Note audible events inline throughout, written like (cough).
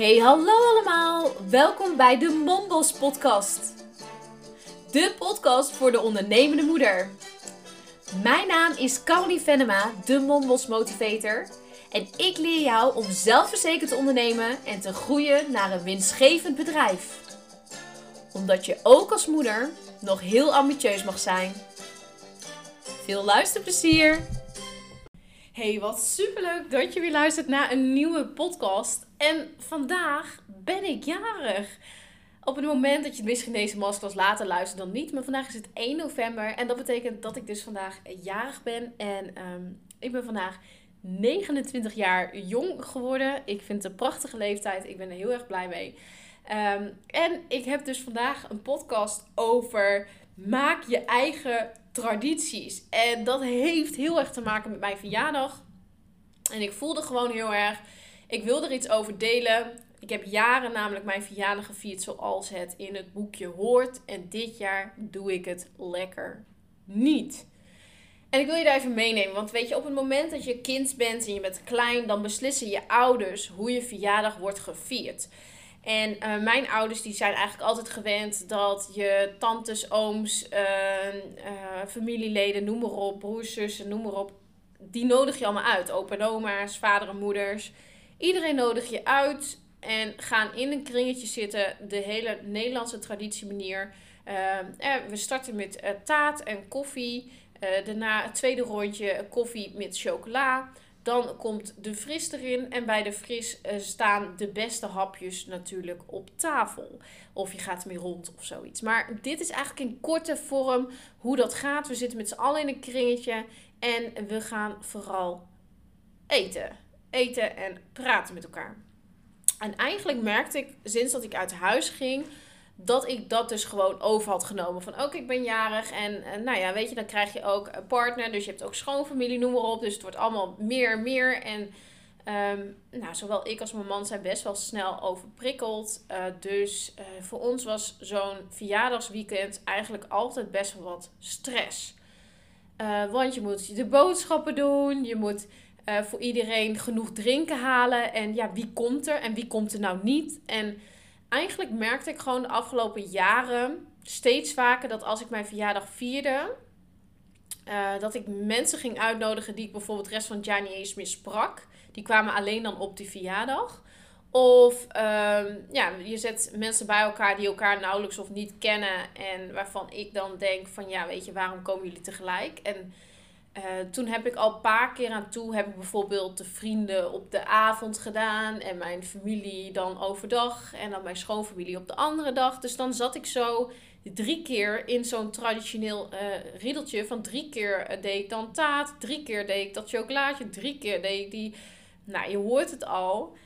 Hey, hallo allemaal. Welkom bij de Mombos podcast. De podcast voor de ondernemende moeder. Mijn naam is Caroline Venema, de Mombos motivator. En ik leer jou om zelfverzekerd te ondernemen en te groeien naar een winstgevend bedrijf. Omdat je ook als moeder nog heel ambitieus mag zijn. Veel luisterplezier! Hey, wat superleuk dat je weer luistert naar een nieuwe podcast. En vandaag ben ik jarig. Op het moment dat je misschien deze masterclass later luistert dan niet. Maar vandaag is het 1 november. En dat betekent dat ik dus vandaag jarig ben. En ehm, ik ben vandaag 29 jaar jong geworden. Ik vind het een prachtige leeftijd. Ik ben er heel erg blij mee. Ehm, en ik heb dus vandaag een podcast over maak je eigen tradities. En dat heeft heel erg te maken met mijn verjaardag. En ik voelde gewoon heel erg, ik wil er iets over delen. Ik heb jaren namelijk mijn verjaardag gevierd zoals het in het boekje hoort. En dit jaar doe ik het lekker niet. En ik wil je daar even meenemen. Want weet je, op het moment dat je kind bent en je bent klein, dan beslissen je ouders hoe je verjaardag wordt gevierd. En uh, mijn ouders die zijn eigenlijk altijd gewend dat je tantes, ooms, uh, uh, familieleden, noem maar op, broers, zussen, noem maar op. Die nodig je allemaal uit. Opa en oma's, vader en moeders. Iedereen nodig je uit en gaan in een kringetje zitten. De hele Nederlandse traditiemanier. we starten met taart en koffie. daarna het tweede rondje koffie met chocola. Dan komt de fris erin. En bij de fris staan de beste hapjes natuurlijk op tafel. Of je gaat ermee rond of zoiets. Maar dit is eigenlijk in korte vorm hoe dat gaat. We zitten met z'n allen in een kringetje. En we gaan vooral eten. Eten en praten met elkaar. En eigenlijk merkte ik sinds dat ik uit huis ging dat ik dat dus gewoon over had genomen. Van ook, ik ben jarig en, nou ja, weet je, dan krijg je ook een partner. Dus je hebt ook schoonfamilie, noem maar op. Dus het wordt allemaal meer en meer. En um, nou, zowel ik als mijn man zijn best wel snel overprikkeld. Uh, dus uh, voor ons was zo'n verjaardagsweekend eigenlijk altijd best wel wat stress. Uh, want je moet de boodschappen doen, je moet voor iedereen genoeg drinken halen. En ja, wie komt er en wie komt er nou niet? En eigenlijk merkte ik gewoon de afgelopen jaren steeds vaker dat als ik mijn verjaardag vierde, uh, dat ik mensen ging uitnodigen die ik bijvoorbeeld de rest van het jaar niet eens meer sprak. Die kwamen alleen dan op die verjaardag. Of uh, ja, je zet mensen bij elkaar die elkaar nauwelijks of niet kennen. En waarvan ik dan denk van ja, weet je, waarom komen jullie tegelijk? En uh, toen heb ik al een paar keer aan toe, heb ik bijvoorbeeld de vrienden op de avond gedaan en mijn familie dan overdag en dan mijn schoonfamilie op de andere dag. Dus dan zat ik zo drie keer in zo'n traditioneel uh, riedeltje van drie keer uh, deed ik dan drie keer deed ik dat chocolaatje, drie keer deed ik die. Nou, je hoort het al.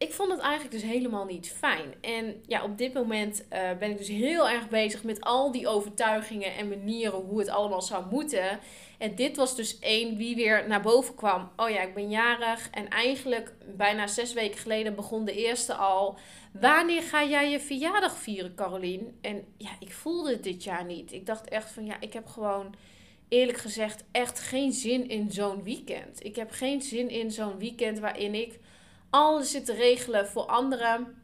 Ik vond het eigenlijk dus helemaal niet fijn. En ja, op dit moment ben ik dus heel erg bezig met al die overtuigingen en manieren hoe het allemaal zou moeten. En dit was dus één wie weer naar boven kwam. Oh ja, ik ben jarig. En eigenlijk bijna zes weken geleden begon de eerste al. Wanneer ga jij je verjaardag vieren, Carolien? En ja, ik voelde het dit jaar niet. Ik dacht echt van ja, ik heb gewoon eerlijk gezegd echt geen zin in zo'n weekend. Ik heb geen zin in zo'n weekend waarin ik alles zit te regelen voor anderen.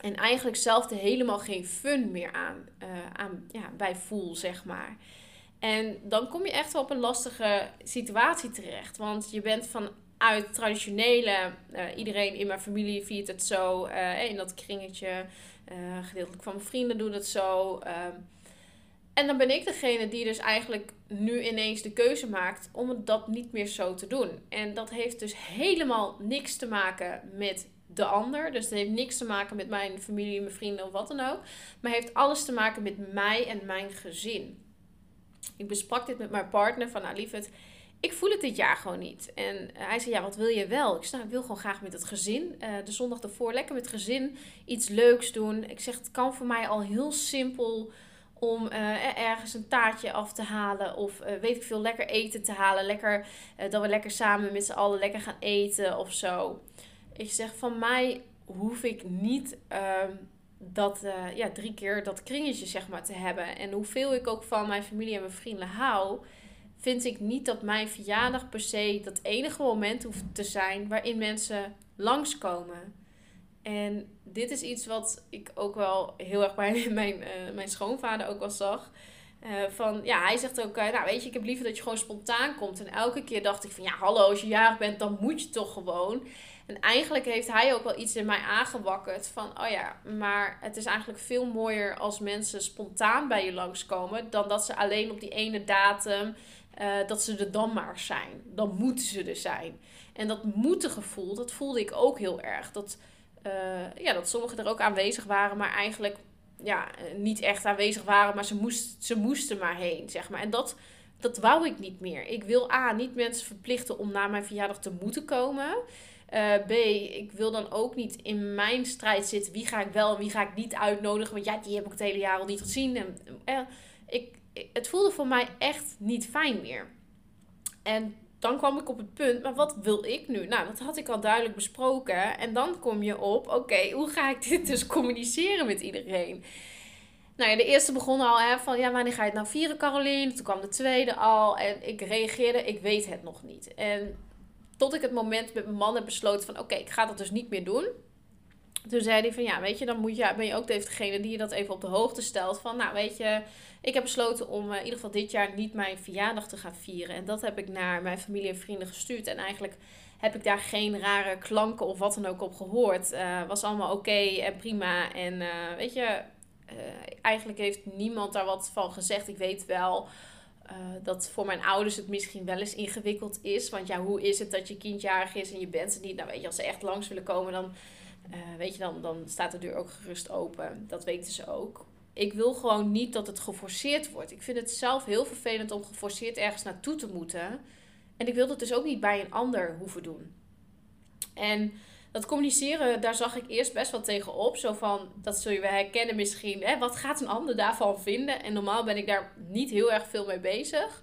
En eigenlijk zelf er helemaal geen fun meer aan, uh, aan ja, bij voel, zeg maar. En dan kom je echt wel op een lastige situatie terecht. Want je bent vanuit traditionele, uh, iedereen in mijn familie viert het zo, uh, in dat kringetje, gedeeltelijk van mijn vrienden doen het zo. En dan ben ik degene die dus eigenlijk nu ineens de keuze maakt om dat niet meer zo te doen. En dat heeft dus helemaal niks te maken met de ander. Dus het heeft niks te maken met mijn familie, mijn vrienden of wat dan ook. Maar heeft alles te maken met mij en mijn gezin. Ik besprak dit met mijn partner van, nou lieverd, ik voel het dit jaar gewoon niet. En hij zei, ja, wat wil je wel? Ik zei, nou, ik wil gewoon graag met het gezin. Uh, de zondag ervoor lekker met het gezin iets leuks doen. Ik zeg, het kan voor mij al heel simpel om uh, ergens een taartje af te halen. Of uh, weet ik veel, lekker eten te halen. Lekker, dat we lekker samen met z'n allen lekker gaan eten of zo. Ik zeg, van mij hoef ik niet ehm, dat, ja, drie keer dat kringetje zeg maar te hebben. En hoeveel ik ook van mijn familie en mijn vrienden hou, vind ik niet dat mijn verjaardag per se dat enige moment hoeft te zijn waarin mensen langskomen. En dit is iets wat ik ook wel heel erg bij (laughs) mijn, uh, mijn schoonvader ook wel zag. Uh, van, ja, hij zegt ook, uh, nou weet je, ik heb liever dat je gewoon spontaan komt. En elke keer dacht ik van, ja hallo, als je jarig bent, dan moet je toch gewoon. En eigenlijk heeft hij ook wel iets in mij aangewakkerd van, oh ja, maar het is eigenlijk veel mooier als mensen spontaan bij je langskomen, dan dat ze alleen op die ene datum, dat ze er dan maar zijn. Dan moeten ze er zijn. En dat moeten gevoel, dat voelde ik ook heel erg. Dat, ja, dat sommigen er ook aanwezig waren, maar eigenlijk ja, niet echt aanwezig waren, maar ze, moest, ze moesten maar heen, zeg maar. En dat, dat wou ik niet meer. Ik wil A, niet mensen verplichten om na mijn verjaardag te moeten komen. Uh, B, ik wil dan ook niet in mijn strijd zitten. Wie ga ik wel en wie ga ik niet uitnodigen? Want ja, die heb ik het hele jaar al niet gezien. En, ik, het voelde voor mij echt niet fijn meer. En dan kwam ik op het punt, maar wat wil ik nu? Nou, dat had ik al duidelijk besproken. En dan kom je op, oké, hoe ga ik dit dus communiceren met iedereen? Nou ja, de eerste begon al hè, van, ja, wanneer ga je het nou vieren, Caroline? Toen kwam de tweede al en ik reageerde, ik weet het nog niet. En tot ik het moment met mijn man heb besloten van, oké, ik ga dat dus niet meer doen. Toen zei hij van, ja, weet je, dan moet je, ben je ook degene die je dat even op de hoogte stelt. Van, nou, weet je, ik heb besloten om uh, in ieder geval dit jaar niet mijn verjaardag te gaan vieren. En dat heb ik naar mijn familie en vrienden gestuurd. En eigenlijk heb ik daar geen rare klanken of wat dan ook op gehoord. Uh, was allemaal oké en prima. En uh, weet je, eigenlijk heeft niemand daar wat van gezegd. Ik weet wel dat voor mijn ouders het misschien wel eens ingewikkeld is. Want ja, hoe is het dat je kindjarig is en je bent er niet? Nou weet je, als ze echt langs willen komen, dan, weet je, dan, dan staat de deur ook gerust open. Dat weten ze ook ik wil gewoon niet dat het geforceerd wordt. Ik vind het zelf heel vervelend om geforceerd ergens naartoe te moeten. En ik wil dat dus ook niet bij een ander hoeven doen. En dat communiceren, daar zag ik eerst best wel tegen op. Zo van, dat zul je wel herkennen misschien. Hè? Wat gaat een ander daarvan vinden? En normaal ben ik daar niet heel erg veel mee bezig.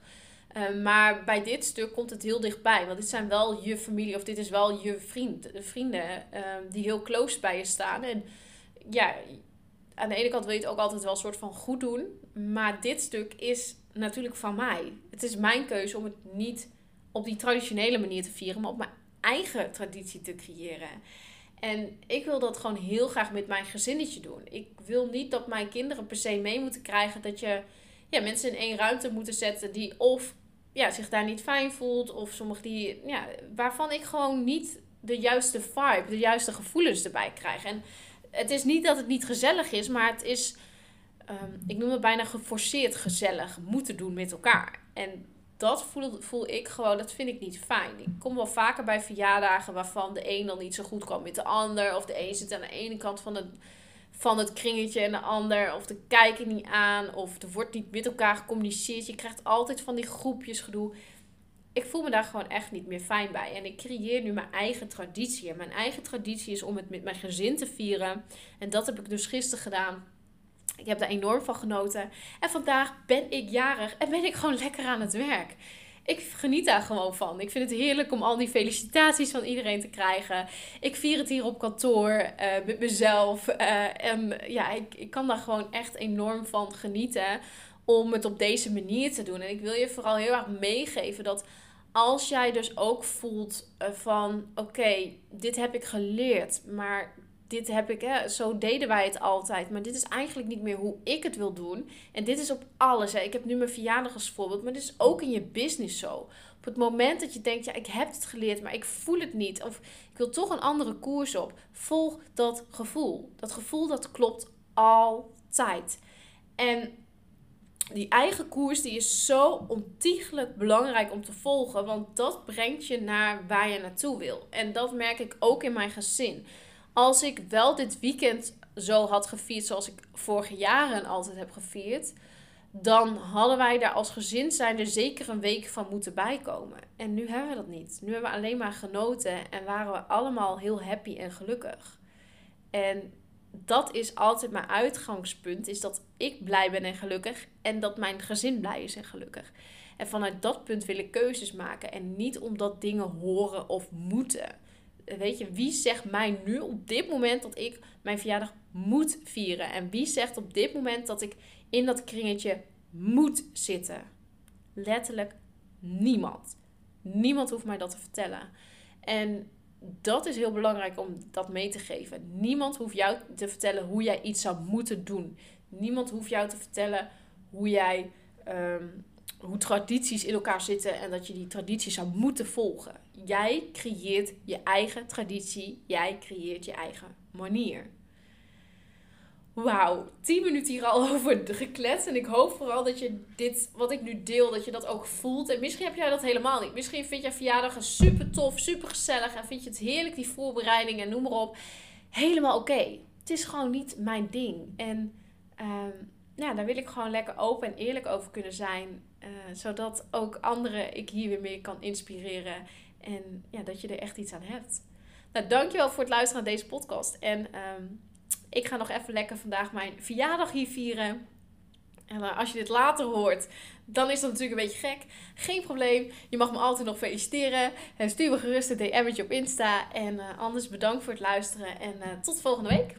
Uh, maar bij dit stuk komt het heel dichtbij. Want dit zijn wel je familie of dit is wel je vriend, vrienden uh, die heel close bij je staan. En ja, aan de ene kant wil je het ook altijd wel een soort van goed doen. Maar dit stuk is natuurlijk van mij. Het is mijn keuze om het niet op die traditionele manier te vieren, maar op mijn eigen traditie te creëren. En ik wil dat gewoon heel graag met mijn gezinnetje doen. Ik wil niet dat mijn kinderen per se mee moeten krijgen dat je ja, mensen in één ruimte moeten zetten die of ja, zich daar niet fijn voelt, of sommige die, ja, waarvan ik gewoon niet de juiste vibe, de juiste gevoelens erbij krijg. En het is niet dat het niet gezellig is, maar het is, um, ik noem het bijna geforceerd gezellig moeten doen met elkaar. En dat voel, voel ik gewoon, dat vind ik niet fijn. Ik kom wel vaker bij verjaardagen waarvan de een dan niet zo goed kwam met de ander. Of de een zit aan de ene kant van het, van het kringetje en de ander. Of de kijken niet aan. Of er wordt niet met elkaar gecommuniceerd. Je krijgt altijd van die groepjes gedoe ik voel me daar gewoon echt niet meer fijn bij. En ik creëer nu mijn eigen traditie. En mijn eigen traditie is om het met mijn gezin te vieren. En dat heb ik dus gisteren gedaan. Ik heb daar enorm van genoten. En vandaag ben ik jarig en ben ik gewoon lekker aan het werk. Ik geniet daar gewoon van. Ik vind het heerlijk om al die felicitaties van iedereen te krijgen. Ik vier het hier op kantoor uh, met mezelf. Uh, en ja, ik, ik kan daar gewoon echt enorm van genieten om het op deze manier te doen. En ik wil je vooral heel erg meegeven dat als jij dus ook voelt eh, van oké, dit heb ik geleerd, maar dit heb ik, hè, zo deden wij het altijd, maar dit is eigenlijk niet meer hoe ik het wil doen. En dit is op alles. Hè. Ik heb nu mijn verjaardag als voorbeeld, maar dit is ook in je business zo. Op het moment dat je denkt, ja, ik heb het geleerd, maar ik voel het niet, of ik wil toch een andere koers op, volg dat gevoel. Dat gevoel dat klopt altijd. En die eigen koers die is zo ontiegelijk belangrijk om te volgen. Want dat brengt je naar waar je naartoe wil. En dat merk ik ook in mijn gezin. Als ik wel dit weekend zo had gevierd zoals ik vorige jaren altijd heb gevierd. Dan hadden wij daar als gezin zijn er zeker een week van moeten bijkomen. En nu hebben we dat niet. Nu hebben we alleen maar genoten en waren we allemaal heel happy en gelukkig. En dat is altijd mijn uitgangspunt. Is dat ik blij ben en gelukkig. En dat mijn gezin blij is en gelukkig. En vanuit dat punt wil ik keuzes maken. En niet omdat dingen horen of moeten. Weet je, wie zegt mij nu op dit moment dat ik mijn verjaardag moet vieren? En wie zegt op dit moment dat ik in dat kringetje moet zitten? Letterlijk niemand. Niemand hoeft mij dat te vertellen. En dat is heel belangrijk om dat mee te geven. Niemand hoeft jou te vertellen hoe jij iets zou moeten doen. Niemand hoeft jou te vertellen hoe jij ehm, hoe tradities in elkaar zitten en dat je die tradities zou moeten volgen. Jij creëert je eigen traditie, jij creëert je eigen manier. Wauw, 10 minuten hier al (laughs) over gekletst. En ik hoop vooral dat je dit, wat ik nu deel, dat je dat ook voelt. En misschien heb jij dat helemaal niet. Misschien vind jij verjaardagen super tof, super gezellig. En vind je het heerlijk, die voorbereidingen en noem maar op. Helemaal oké. Het is gewoon niet mijn ding. En um, ja, daar wil ik gewoon lekker open en eerlijk over kunnen zijn. Uh, zodat ook anderen ik hier weer mee kan inspireren. En ja, dat je er echt iets aan hebt. Nou, dankjewel voor het luisteren naar deze podcast. En um, ik ga nog even lekker vandaag mijn verjaardag hier vieren. En uh, als je dit later hoort, dan is dat natuurlijk een beetje gek. Geen probleem. Je mag me altijd nog feliciteren. En stuur me gerust een DM'tje op Insta. En uh, anders bedankt voor het luisteren. En tot volgende week.